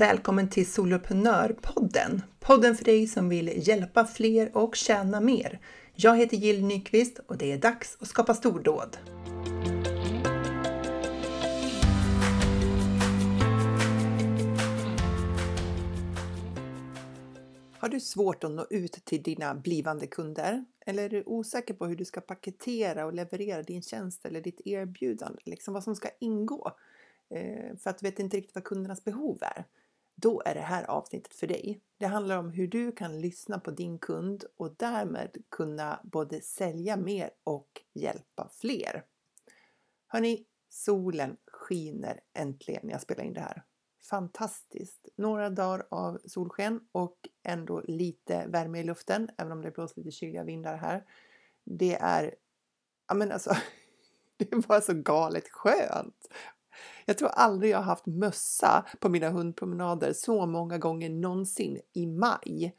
Välkommen till Soloprenörpodden! Podden för dig som vill hjälpa fler och tjäna mer. Jag heter Jill Nyqvist och det är dags att skapa stordåd. Har du svårt att nå ut till dina blivande kunder? Eller är du osäker på hur du ska paketera och leverera din tjänst eller ditt erbjudande? Liksom vad som ska ingå? Eh, för att du vet inte riktigt vad kundernas behov är? Då är det här avsnittet för dig. Det handlar om hur du kan lyssna på din kund och därmed kunna både sälja mer och hjälpa fler. Hörni, solen skiner äntligen när jag spelar in det här fantastiskt. Några dagar av solsken och ändå lite värme i luften, även om det blåser lite kyliga vindar här. Det är, ja men alltså, det är bara så galet skönt. Jag tror aldrig jag har haft mössa på mina hundpromenader så många gånger någonsin i maj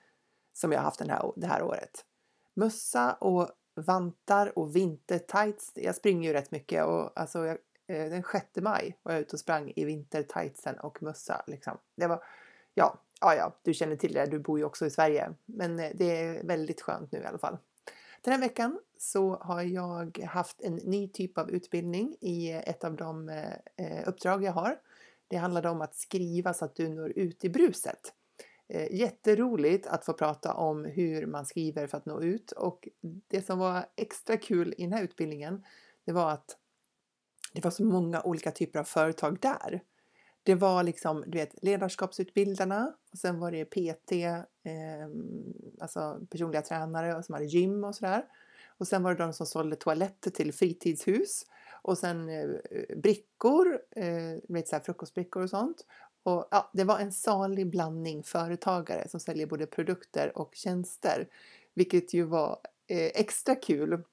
som jag har haft den här, det här året. Mössa och vantar och vintertights. Jag springer ju rätt mycket och alltså jag eh, den 6 maj var jag ute och sprang i vintertightsen och mössa. Liksom. Det var, ja, ja, ja, du känner till det, du bor ju också i Sverige. Men eh, det är väldigt skönt nu i alla fall. Den här veckan så har jag haft en ny typ av utbildning i ett av de eh, uppdrag jag har. Det handlade om att skriva så att du når ut i bruset. Eh, jätteroligt att få prata om hur man skriver för att nå ut och det som var extra kul i den här utbildningen det var att det var så många olika typer av företag där. Det var liksom, du vet, ledarskapsutbildarna och sen var det PT, eh, alltså personliga tränare som hade gym och sådär. Och sen var det de som sålde toaletter till fritidshus och sen eh, brickor, eh, så här, frukostbrickor och sånt. Och, ja, det var en salig blandning företagare som säljer både produkter och tjänster, vilket ju var eh, extra kul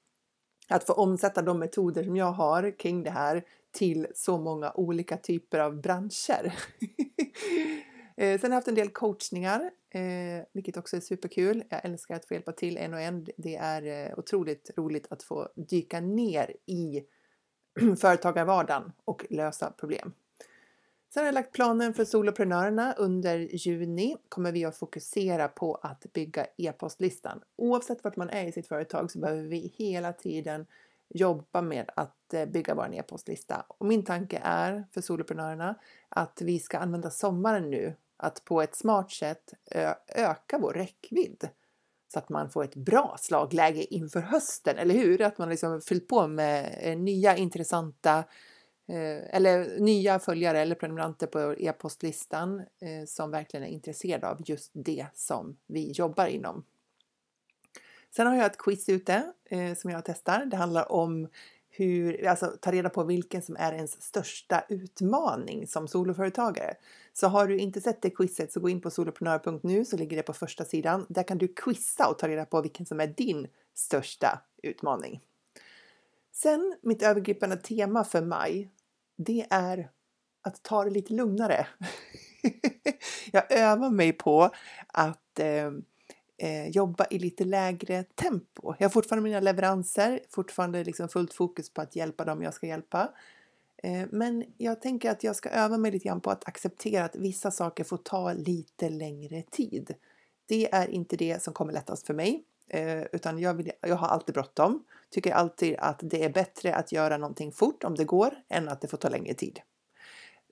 att få omsätta de metoder som jag har kring det här till så många olika typer av branscher. Eh, sen har jag haft en del coachningar, eh, vilket också är superkul. Jag älskar att få hjälpa till en och en. Det är eh, otroligt roligt att få dyka ner i företagarvardagen och lösa problem. Sen har jag lagt planen för soloprenörerna. Under juni kommer vi att fokusera på att bygga e-postlistan. Oavsett vart man är i sitt företag så behöver vi hela tiden jobba med att eh, bygga vår e-postlista. Och min tanke är för soloprenörerna att vi ska använda sommaren nu att på ett smart sätt öka vår räckvidd så att man får ett bra slagläge inför hösten, eller hur? Att man liksom fyllt på med eh, nya intressanta eh, eller nya följare eller prenumeranter på e-postlistan eh, som verkligen är intresserade av just det som vi jobbar inom. Sen har jag ett quiz ute som jag testar. Det handlar om hur, alltså ta reda på vilken som är ens största utmaning som soloföretagare. Så har du inte sett det quizet så gå in på soloprenör.nu så ligger det på första sidan. Där kan du quizza och ta reda på vilken som är din största utmaning. Sen mitt övergripande tema för maj det är att ta det lite lugnare. jag övar mig på att eh, eh, jobba i lite lägre tempo. Jag har fortfarande mina leveranser, fortfarande liksom fullt fokus på att hjälpa dem jag ska hjälpa. Eh, men jag tänker att jag ska öva mig lite grann på att acceptera att vissa saker får ta lite längre tid. Det är inte det som kommer lättast för mig. Eh, utan jag, vill, jag har alltid bråttom. Tycker alltid att det är bättre att göra någonting fort om det går än att det får ta längre tid.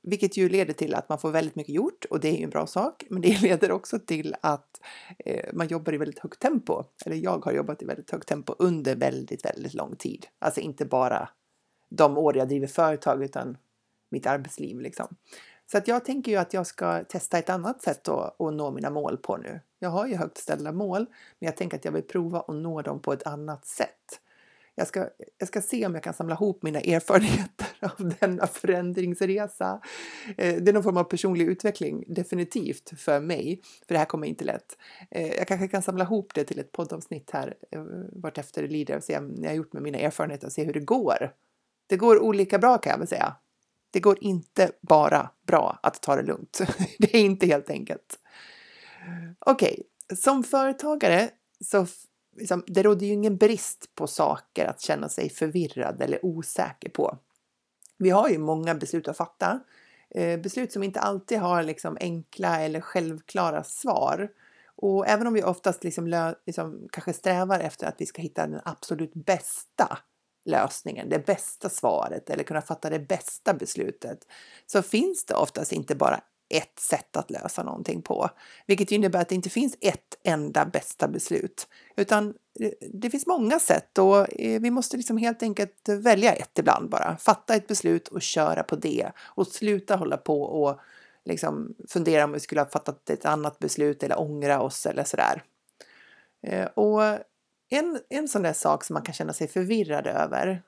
Vilket ju leder till att man får väldigt mycket gjort och det är ju en bra sak. Men det leder också till att eh, man jobbar i väldigt högt tempo. Eller jag har jobbat i väldigt högt tempo under väldigt, väldigt lång tid. Alltså inte bara de år jag driver företag utan mitt arbetsliv liksom. Så att jag tänker ju att jag ska testa ett annat sätt att, att nå mina mål på nu. Jag har ju högt ställda mål, men jag tänker att jag vill prova att nå dem på ett annat sätt. Jag ska, jag ska se om jag kan samla ihop mina erfarenheter av denna förändringsresa. Eh, det är någon form av personlig utveckling, definitivt, för mig. För det här kommer inte lätt. Eh, jag kanske kan samla ihop det till ett poddavsnitt här eh, vartefter det lider och se om jag har gjort med mina erfarenheter och se hur det går. Det går olika bra kan jag väl säga. Det går inte bara bra att ta det lugnt. Det är inte helt enkelt. Okej, okay. som företagare så liksom, det råder ju ingen brist på saker att känna sig förvirrad eller osäker på. Vi har ju många beslut att fatta. Eh, beslut som inte alltid har liksom enkla eller självklara svar. Och även om vi oftast liksom, liksom, kanske strävar efter att vi ska hitta den absolut bästa lösningen, det bästa svaret eller kunna fatta det bästa beslutet så finns det oftast inte bara ett sätt att lösa någonting på, vilket innebär att det inte finns ett enda bästa beslut, utan eh, det finns många sätt och eh, vi måste liksom helt enkelt välja ett ibland bara. Fatta ett beslut och köra på det och sluta hålla på och liksom fundera om vi skulle ha fattat ett annat beslut eller ångra oss eller sådär. Eh, och en, en sån där sak som man kan känna sig förvirrad över,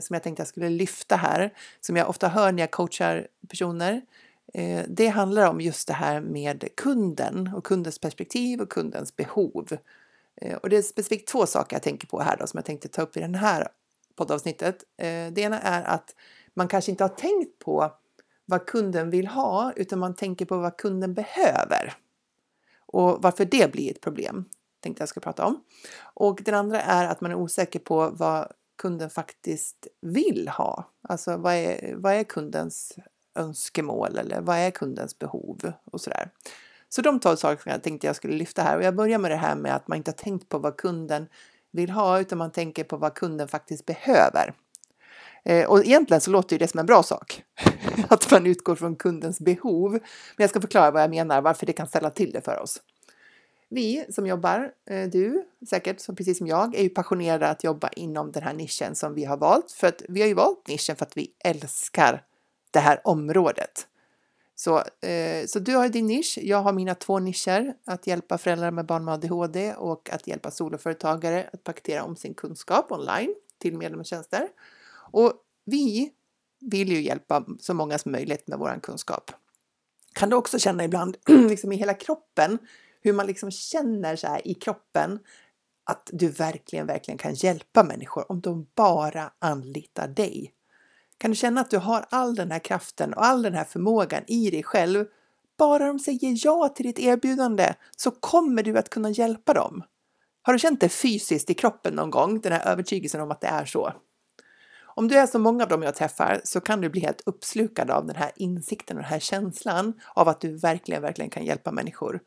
som jag tänkte jag skulle lyfta här, som jag ofta hör när jag coachar personer, Eh, det handlar om just det här med kunden och kundens perspektiv och kundens behov. Eh, och det är specifikt två saker jag tänker på här då, som jag tänkte ta upp i det här poddavsnittet. Eh, det ena är att man kanske inte har tänkt på vad kunden vill ha utan man tänker på vad kunden behöver. Och varför det blir ett problem tänkte jag ska prata om. Och den andra är att man är osäker på vad kunden faktiskt vill ha. Alltså vad är, vad är kundens önskemål eller vad är kundens behov och sådär. Så de två sakerna tänkte jag skulle lyfta här och jag börjar med det här med att man inte har tänkt på vad kunden vill ha utan man tänker på vad kunden faktiskt behöver. Eh, och egentligen så låter det som en bra sak att man utgår från kundens behov. Men jag ska förklara vad jag menar, varför det kan ställa till det för oss. Vi som jobbar, eh, du säkert som precis som jag, är ju passionerade att jobba inom den här nischen som vi har valt. För att vi har ju valt nischen för att vi älskar det här området. Så, eh, så du har din nisch, jag har mina två nischer, att hjälpa föräldrar med barn med ADHD och att hjälpa soloföretagare att paketera om sin kunskap online till medlemstjänster. Och vi vill ju hjälpa så många som möjligt med vår kunskap. Kan du också känna ibland, liksom i hela kroppen, hur man liksom känner så här i kroppen att du verkligen, verkligen kan hjälpa människor om de bara anlitar dig. Kan du känna att du har all den här kraften och all den här förmågan i dig själv? Bara de säger ja till ditt erbjudande så kommer du att kunna hjälpa dem. Har du känt det fysiskt i kroppen någon gång, den här övertygelsen om att det är så? Om du är som många av dem jag träffar så kan du bli helt uppslukad av den här insikten och den här känslan av att du verkligen, verkligen kan hjälpa människor.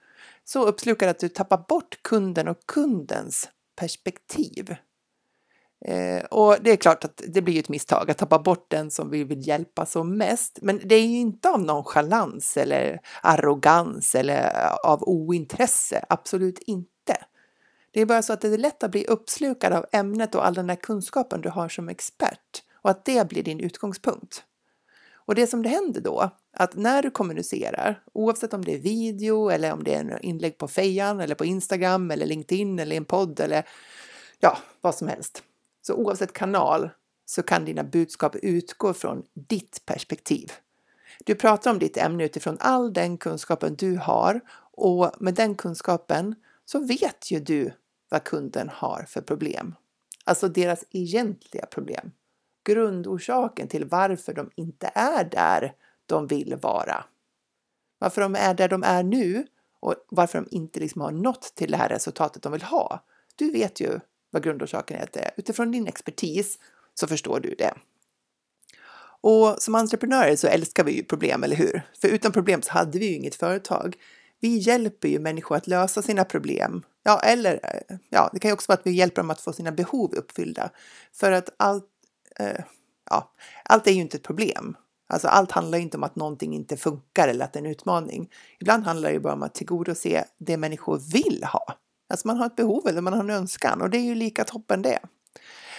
Så uppslukad att du tappar bort kunden och kundens perspektiv. Eh, och det är klart att det blir ett misstag att tappa bort den som vi vill hjälpa som mest. Men det är ju inte av nonchalans eller arrogans eller eh, av ointresse, absolut inte. Det är bara så att det är lätt att bli uppslukad av ämnet och all den där kunskapen du har som expert och att det blir din utgångspunkt. Och det som det händer då, att när du kommunicerar, oavsett om det är video eller om det är en inlägg på Fejan eller på Instagram eller LinkedIn eller en podd eller ja, vad som helst. Så oavsett kanal så kan dina budskap utgå från ditt perspektiv. Du pratar om ditt ämne utifrån all den kunskapen du har och med den kunskapen så vet ju du vad kunden har för problem. Alltså deras egentliga problem. Grundorsaken till varför de inte är där de vill vara. Varför de är där de är nu och varför de inte liksom har nått till det här resultatet de vill ha. Du vet ju vad grundorsaken är. Det. Utifrån din expertis så förstår du det. Och som entreprenörer så älskar vi ju problem, eller hur? För utan problem så hade vi ju inget företag. Vi hjälper ju människor att lösa sina problem. Ja, eller ja, det kan ju också vara att vi hjälper dem att få sina behov uppfyllda. För att allt, eh, ja, allt är ju inte ett problem. Alltså allt handlar inte om att någonting inte funkar eller att det är en utmaning. Ibland handlar det bara om att tillgodose det människor vill ha. Alltså man har ett behov eller man har en önskan och det är ju lika toppen det.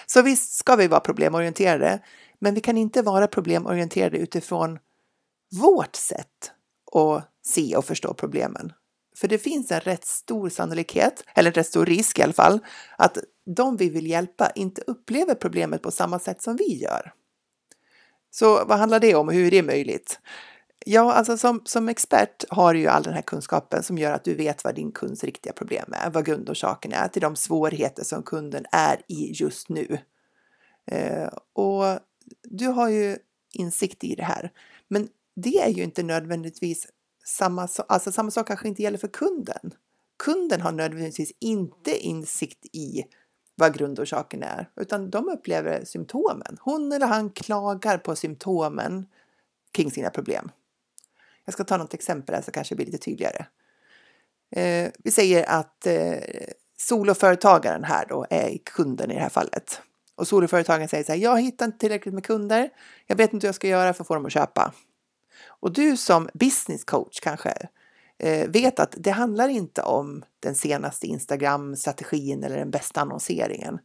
Så visst ska vi vara problemorienterade, men vi kan inte vara problemorienterade utifrån vårt sätt att se och förstå problemen. För det finns en rätt stor sannolikhet, eller en rätt stor risk i alla fall, att de vi vill hjälpa inte upplever problemet på samma sätt som vi gör. Så vad handlar det om och hur är det möjligt? Ja, alltså som, som expert har du ju all den här kunskapen som gör att du vet vad din kunds riktiga problem är, vad grundorsaken är till de svårigheter som kunden är i just nu. Eh, och du har ju insikt i det här, men det är ju inte nödvändigtvis samma, alltså samma sak kanske inte gäller för kunden. Kunden har nödvändigtvis inte insikt i vad grundorsaken är, utan de upplever symptomen. Hon eller han klagar på symptomen kring sina problem. Jag ska ta något exempel här så kanske det blir lite tydligare. Eh, vi säger att eh, soloföretagaren här då är kunden i det här fallet. Och soloföretagaren säger så här, jag hittar inte tillräckligt med kunder. Jag vet inte hur jag ska göra för att få dem att köpa. Och du som business coach kanske eh, vet att det handlar inte om den senaste Instagram-strategin eller den bästa annonseringen.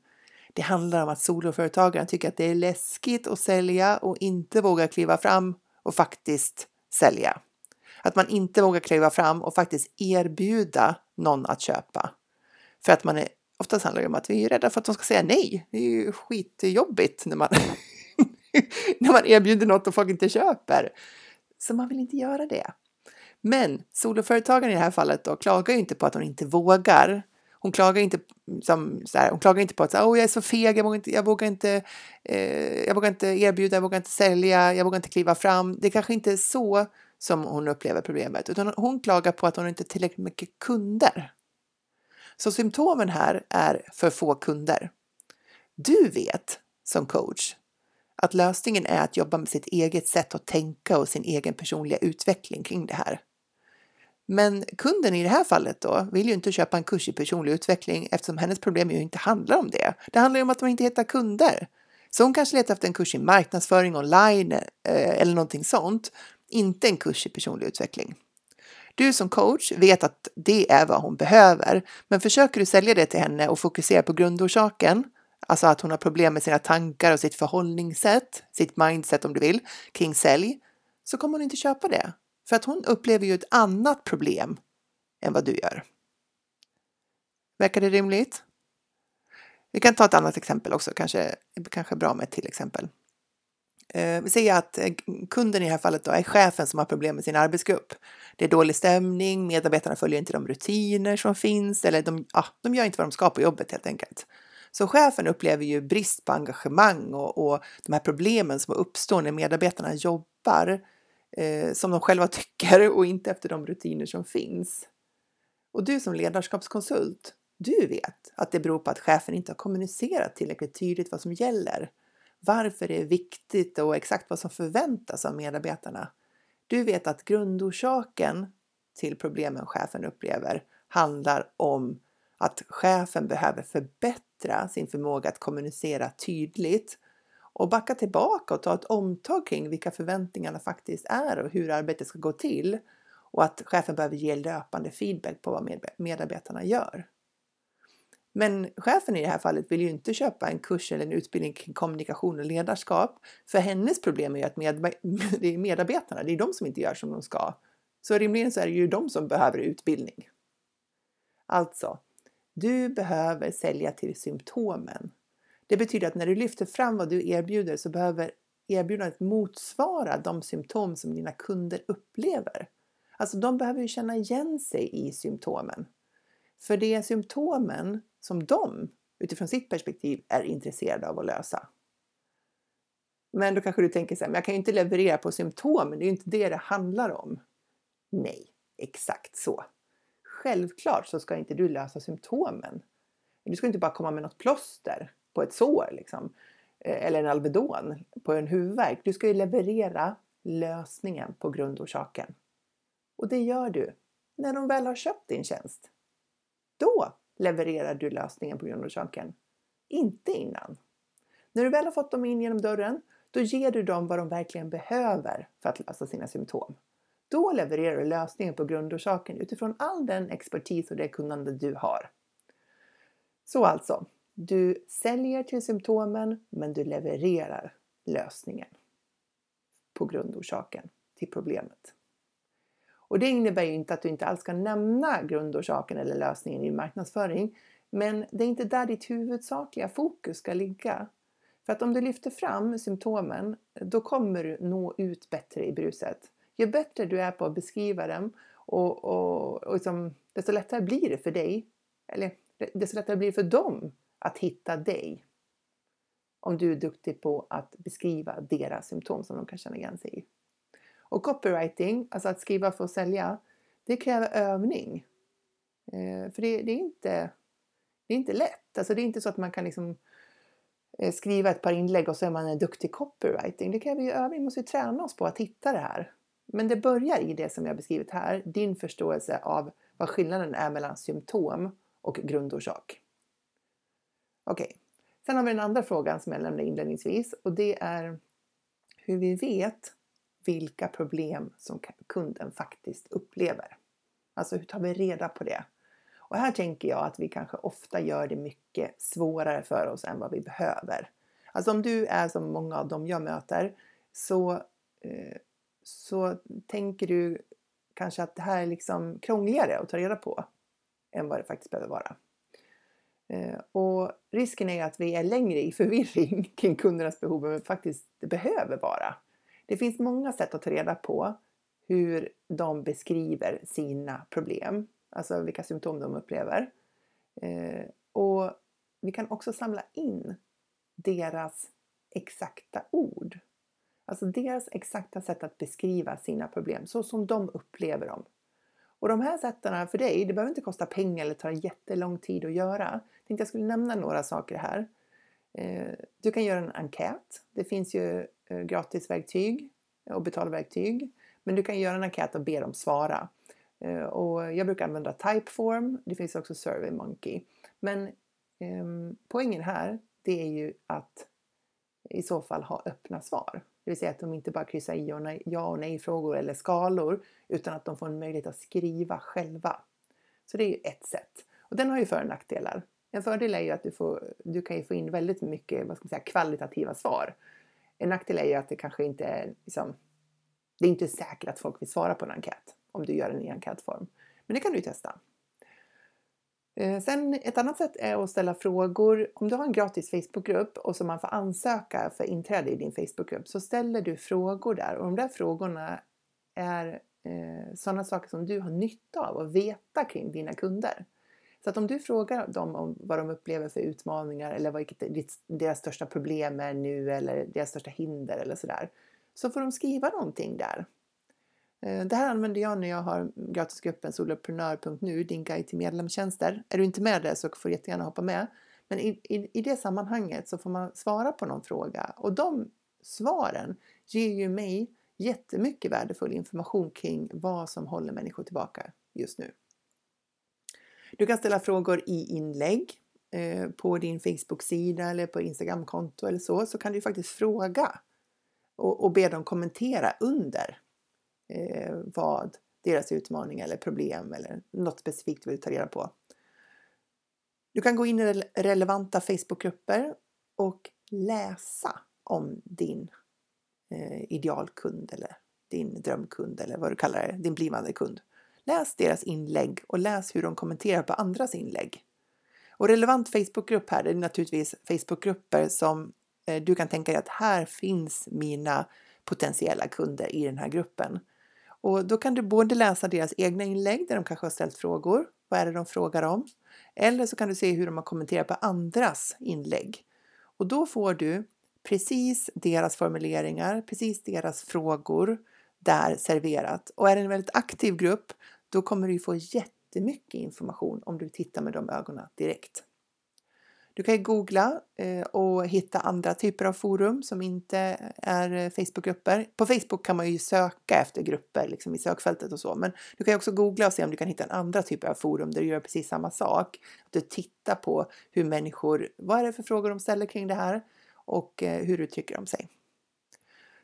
Det handlar om att soloföretagaren tycker att det är läskigt att sälja och inte vågar kliva fram och faktiskt sälja. Att man inte vågar kliva fram och faktiskt erbjuda någon att köpa. För att man är, oftast handlar det om att vi är rädda för att de ska säga nej. Det är ju skitjobbigt när man, när man erbjuder något och folk inte köper. Så man vill inte göra det. Men soloföretagaren i det här fallet då klagar ju inte på att hon inte vågar. Hon klagar inte, som, så här, hon klagar inte på att oh, jag är så feg, jag vågar inte, jag vågar inte, eh, jag vågar inte erbjuda, jag vågar inte sälja, jag vågar inte kliva fram. Det kanske inte är så som hon upplever problemet, utan hon klagar på att hon inte har tillräckligt mycket kunder. Så symptomen här är för få kunder. Du vet som coach att lösningen är att jobba med sitt eget sätt att tänka och sin egen personliga utveckling kring det här. Men kunden i det här fallet då vill ju inte köpa en kurs i personlig utveckling eftersom hennes problem ju inte handlar om det. Det handlar ju om att de inte hittar kunder. Så hon kanske letar efter en kurs i marknadsföring online eh, eller någonting sånt, inte en kurs i personlig utveckling. Du som coach vet att det är vad hon behöver, men försöker du sälja det till henne och fokusera på grundorsaken, alltså att hon har problem med sina tankar och sitt förhållningssätt, sitt mindset om du vill, kring sälj, så kommer hon inte köpa det. För att hon upplever ju ett annat problem än vad du gör. Verkar det rimligt? Vi kan ta ett annat exempel också, kanske, kanske bra med ett till exempel. Eh, vi säger att eh, kunden i det här fallet då är chefen som har problem med sin arbetsgrupp. Det är dålig stämning, medarbetarna följer inte de rutiner som finns eller de, ja, de gör inte vad de ska på jobbet helt enkelt. Så chefen upplever ju brist på engagemang och, och de här problemen som uppstår när medarbetarna jobbar eh, som de själva tycker och inte efter de rutiner som finns. Och du som ledarskapskonsult, du vet att det beror på att chefen inte har kommunicerat tillräckligt tydligt vad som gäller varför det är viktigt och exakt vad som förväntas av medarbetarna. Du vet att grundorsaken till problemen chefen upplever handlar om att chefen behöver förbättra sin förmåga att kommunicera tydligt och backa tillbaka och ta ett omtag kring vilka förväntningarna faktiskt är och hur arbetet ska gå till och att chefen behöver ge löpande feedback på vad medarbetarna gör. Men chefen i det här fallet vill ju inte köpa en kurs eller en utbildning kring kommunikation och ledarskap. För hennes problem är ju att med, det är medarbetarna, det är de som inte gör som de ska. Så rimligen så är det ju de som behöver utbildning. Alltså, du behöver sälja till symptomen. Det betyder att när du lyfter fram vad du erbjuder så behöver erbjudandet motsvara de symptom som dina kunder upplever. Alltså de behöver ju känna igen sig i symptomen. För det är symptomen som de utifrån sitt perspektiv är intresserade av att lösa. Men då kanske du tänker så här, men jag kan ju inte leverera på symptomen, det är ju inte det det handlar om. Nej, exakt så. Självklart så ska inte du lösa symptomen. Du ska inte bara komma med något plåster på ett sår liksom. Eh, eller en Alvedon på en huvudvärk. Du ska ju leverera lösningen på grundorsaken. Och det gör du när de väl har köpt din tjänst. Då levererar du lösningen på grundorsaken. Inte innan. När du väl har fått dem in genom dörren, då ger du dem vad de verkligen behöver för att lösa sina symptom. Då levererar du lösningen på grundorsaken utifrån all den expertis och det kunnande du har. Så alltså, du säljer till symptomen men du levererar lösningen på grundorsaken till problemet. Och det innebär ju inte att du inte alls ska nämna grundorsaken eller lösningen i din marknadsföring. Men det är inte där ditt huvudsakliga fokus ska ligga. För att om du lyfter fram symptomen, då kommer du nå ut bättre i bruset. Ju bättre du är på att beskriva dem, och, och, och liksom, desto lättare blir det för dig, eller desto lättare blir det för dem att hitta dig. Om du är duktig på att beskriva deras symptom som de kan känna igen sig i. Och copywriting, alltså att skriva för att sälja, det kräver övning. Eh, för det, det, är inte, det är inte lätt. Alltså det är inte så att man kan liksom eh, skriva ett par inlägg och så är man en duktig copywriting. Det kräver ju övning, vi måste ju träna oss på att hitta det här. Men det börjar i det som jag beskrivit här, din förståelse av vad skillnaden är mellan symptom och grundorsak. Okej, okay. sen har vi den andra frågan som jag nämnde inledningsvis och det är hur vi vet vilka problem som kunden faktiskt upplever. Alltså hur tar vi reda på det? Och här tänker jag att vi kanske ofta gör det mycket svårare för oss än vad vi behöver. Alltså om du är som många av dem jag möter så, eh, så tänker du kanske att det här är liksom krångligare att ta reda på än vad det faktiskt behöver vara. Eh, och risken är att vi är längre i förvirring kring kundernas behov än faktiskt det behöver vara. Det finns många sätt att ta reda på hur de beskriver sina problem, alltså vilka symptom de upplever. Eh, och vi kan också samla in deras exakta ord. Alltså deras exakta sätt att beskriva sina problem, så som de upplever dem. Och de här sätten för dig, det behöver inte kosta pengar eller ta jättelång tid att göra. Jag tänkte jag skulle nämna några saker här. Eh, du kan göra en enkät. Det finns ju Eh, gratisverktyg och betalverktyg. Men du kan göra en enkät och be dem svara. Eh, och jag brukar använda Typeform. Det finns också SurveyMonkey. Men eh, poängen här det är ju att i så fall ha öppna svar. Det vill säga att de inte bara kryssar i och nej, ja och nej-frågor eller skalor utan att de får en möjlighet att skriva själva. Så det är ju ett sätt. Och den har ju för och nackdelar. En fördel är ju att du, får, du kan få in väldigt mycket vad ska man säga, kvalitativa svar. En nackdel är ju att det kanske inte är liksom, det är inte säkert att folk vill svara på en enkät om du gör den i enkätform. Men det kan du testa. Eh, sen ett annat sätt är att ställa frågor. Om du har en gratis Facebookgrupp och som man får ansöka för inträde i din Facebookgrupp så ställer du frågor där och de där frågorna är eh, sådana saker som du har nytta av att veta kring dina kunder. Så att om du frågar dem om vad de upplever för utmaningar eller vad deras största problem är nu eller deras största hinder eller sådär så får de skriva någonting där. Eh, det här använder jag när jag har gratisgruppen soloprenör.nu, din guide till medlemstjänster. Är du inte med där så får du jättegärna hoppa med. Men i, i, i det sammanhanget så får man svara på någon fråga och de svaren ger ju mig jättemycket värdefull information kring vad som håller människor tillbaka just nu. Du kan ställa frågor i inlägg eh, på din Facebook-sida eller på Instagram-konto eller så, så kan du faktiskt fråga och, och be dem kommentera under eh, vad deras utmaningar eller problem eller något specifikt vill ta reda på. Du kan gå in i relevanta Facebookgrupper och läsa om din eh, idealkund eller din drömkund eller vad du kallar det, din blivande kund. Läs deras inlägg och läs hur de kommenterar på andras inlägg. Och relevant Facebookgrupp här är naturligtvis Facebookgrupper som eh, du kan tänka dig att här finns mina potentiella kunder i den här gruppen. Och då kan du både läsa deras egna inlägg där de kanske har ställt frågor. Vad är det de frågar om? Eller så kan du se hur de har kommenterat på andras inlägg. Och då får du precis deras formuleringar, precis deras frågor där serverat. Och är det en väldigt aktiv grupp, då kommer du få jättemycket information om du tittar med de ögonen direkt. Du kan googla eh, och hitta andra typer av forum som inte är eh, Facebookgrupper. På Facebook kan man ju söka efter grupper liksom i sökfältet och så, men du kan också googla och se om du kan hitta en andra typer av forum där du gör precis samma sak. Du tittar på hur människor, vad är det för frågor de ställer kring det här och eh, hur uttrycker de sig.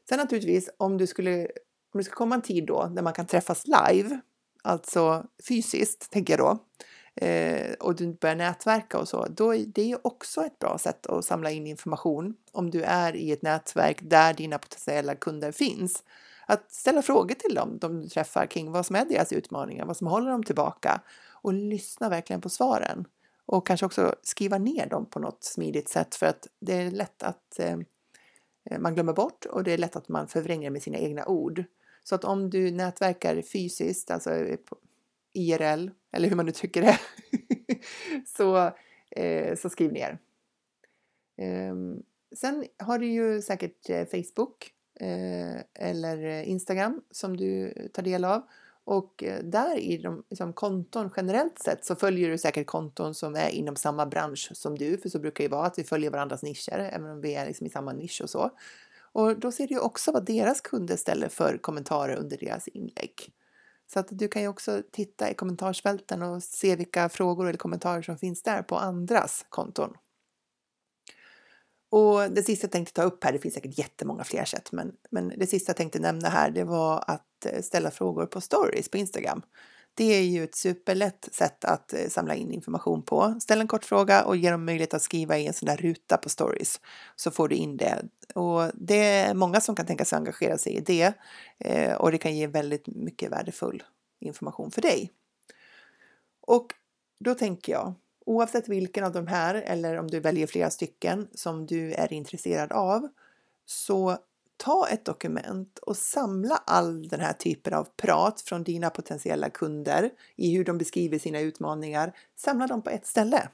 Sen naturligtvis om du skulle, om det ska komma en tid då när man kan träffas live, alltså fysiskt tänker jag då, eh, och du börjar nätverka och så, då är det också ett bra sätt att samla in information om du är i ett nätverk där dina potentiella kunder finns. Att ställa frågor till dem, de du träffar kring vad som är deras utmaningar, vad som håller dem tillbaka och lyssna verkligen på svaren. Och kanske också skriva ner dem på något smidigt sätt för att det är lätt att eh, man glömmer bort och det är lätt att man förvränger med sina egna ord. Så att om du nätverkar fysiskt, alltså eh, IRL, eller hur man nu tycker det, så, eh, så skriv ner. Eh, sen har du ju säkert eh, Facebook eh, eller eh, Instagram som du tar del av. Och eh, där i de liksom, konton generellt sett så följer du säkert konton som är inom samma bransch som du, för så brukar det vara att vi följer varandras nischer, även om vi är liksom i samma nisch och så. Och då ser du också vad deras kunder ställer för kommentarer under deras inlägg. Så att du kan ju också titta i kommentarsfälten och se vilka frågor eller kommentarer som finns där på andras konton. Och det sista jag tänkte ta upp här, det finns säkert jättemånga fler sätt, men, men det sista jag tänkte nämna här, det var att eh, ställa frågor på stories på Instagram. Det är ju ett superlätt sätt att eh, samla in information på. Ställ en kort fråga och ge dem möjlighet att skriva i en sån där ruta på stories så får du in det. Och det är många som kan tänka sig engagera sig i det eh, och det kan ge väldigt mycket värdefull information för dig. Och då tänker jag, oavsett vilken av de här eller om du väljer flera stycken som du är intresserad av, så ta ett dokument och samla all den här typen av prat från dina potentiella kunder i hur de beskriver sina utmaningar. Samla dem på ett ställe.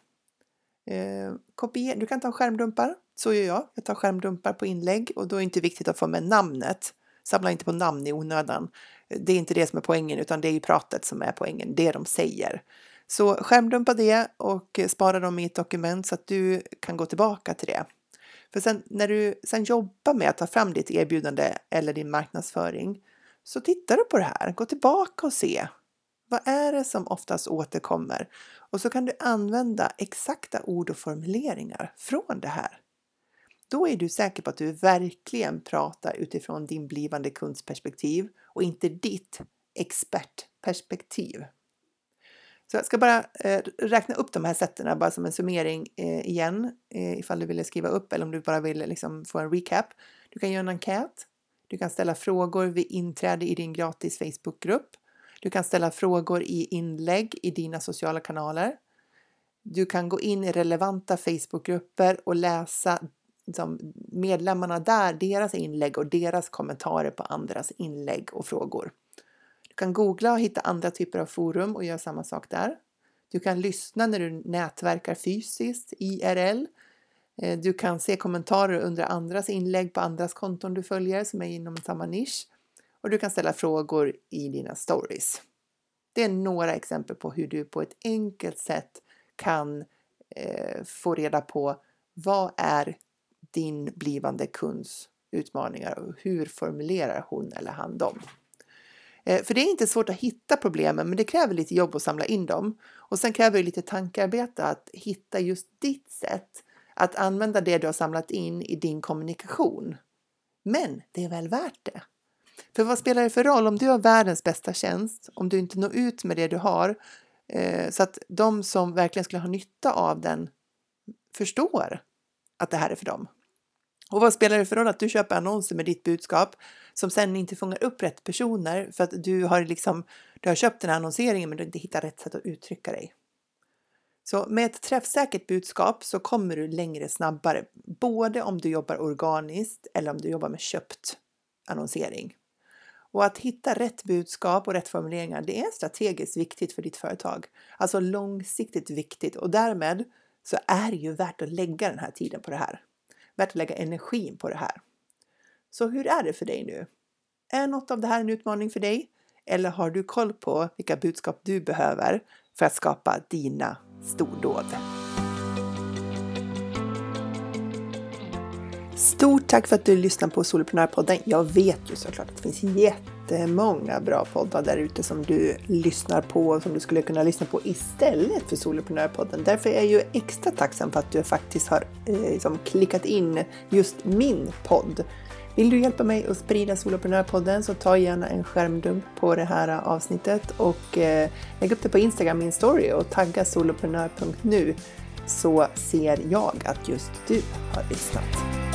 Eh, kopier, du kan ta skärmdumpar, så gör jag. Jag tar skärmdumpar på inlägg och då är det inte viktigt att få med namnet. Samla inte på namn i onödan. Det är inte det som är poängen utan det är ju pratet som är poängen, det de säger. Så skärmdumpa det och spara dem i ett dokument så att du kan gå tillbaka till det. För sen när du sen jobbar med att ta fram ditt erbjudande eller din marknadsföring så tittar du på det här, gå tillbaka och se vad är det som oftast återkommer? Och så kan du använda exakta ord och formuleringar från det här. Då är du säker på att du verkligen pratar utifrån din blivande kunds perspektiv och inte ditt expertperspektiv. Så jag ska bara eh, räkna upp de här sätten bara som en summering eh, igen eh, ifall du vill skriva upp eller om du bara vill liksom, få en recap. Du kan göra en enkät. Du kan ställa frågor vid inträde i din gratis Facebookgrupp. Du kan ställa frågor i inlägg i dina sociala kanaler. Du kan gå in i relevanta Facebookgrupper och läsa liksom, medlemmarna där, deras inlägg och deras kommentarer på andras inlägg och frågor. Du kan googla och hitta andra typer av forum och göra samma sak där. Du kan lyssna när du nätverkar fysiskt, IRL. Eh, du kan se kommentarer under andras inlägg på andras konton du följer som är inom samma nisch. Och du kan ställa frågor i dina stories. Det är några exempel på hur du på ett enkelt sätt kan eh, få reda på vad är din blivande kunds utmaningar och hur formulerar hon eller han dem. Eh, för det är inte svårt att hitta problemen, men det kräver lite jobb att samla in dem. Och sen kräver det lite tankearbete att hitta just ditt sätt att använda det du har samlat in i din kommunikation. Men det är väl värt det. För vad spelar det för roll om du har världens bästa tjänst, om du inte når ut med det du har, eh, så att de som verkligen skulle ha nytta av den förstår att det här är för dem. Och vad spelar det för roll att du köper annonser med ditt budskap som sen inte fångar upp rätt personer för att du har liksom, du har köpt den här annonseringen men du inte hittar rätt sätt att uttrycka dig. Så med ett träffsäkert budskap så kommer du längre snabbare, både om du jobbar organiskt eller om du jobbar med köpt annonsering. Och att hitta rätt budskap och rätt formuleringar, det är strategiskt viktigt för ditt företag. Alltså långsiktigt viktigt och därmed så är det ju värt att lägga den här tiden på det här värt att lägga energin på det här. Så hur är det för dig nu? Är något av det här en utmaning för dig? Eller har du koll på vilka budskap du behöver för att skapa dina stordåd? Stort tack för att du lyssnar på Soloprenörpodden. Jag vet ju såklart att det finns jättemånga bra poddar där ute som du lyssnar på och som du skulle kunna lyssna på istället för Soloprenörpodden. Därför är jag ju extra tacksam för att du faktiskt har eh, liksom klickat in just min podd. Vill du hjälpa mig att sprida Soloprenörpodden så ta gärna en skärmdump på det här avsnittet och eh, lägg upp det på Instagram, min story och tagga soloprenör.nu så ser jag att just du har lyssnat.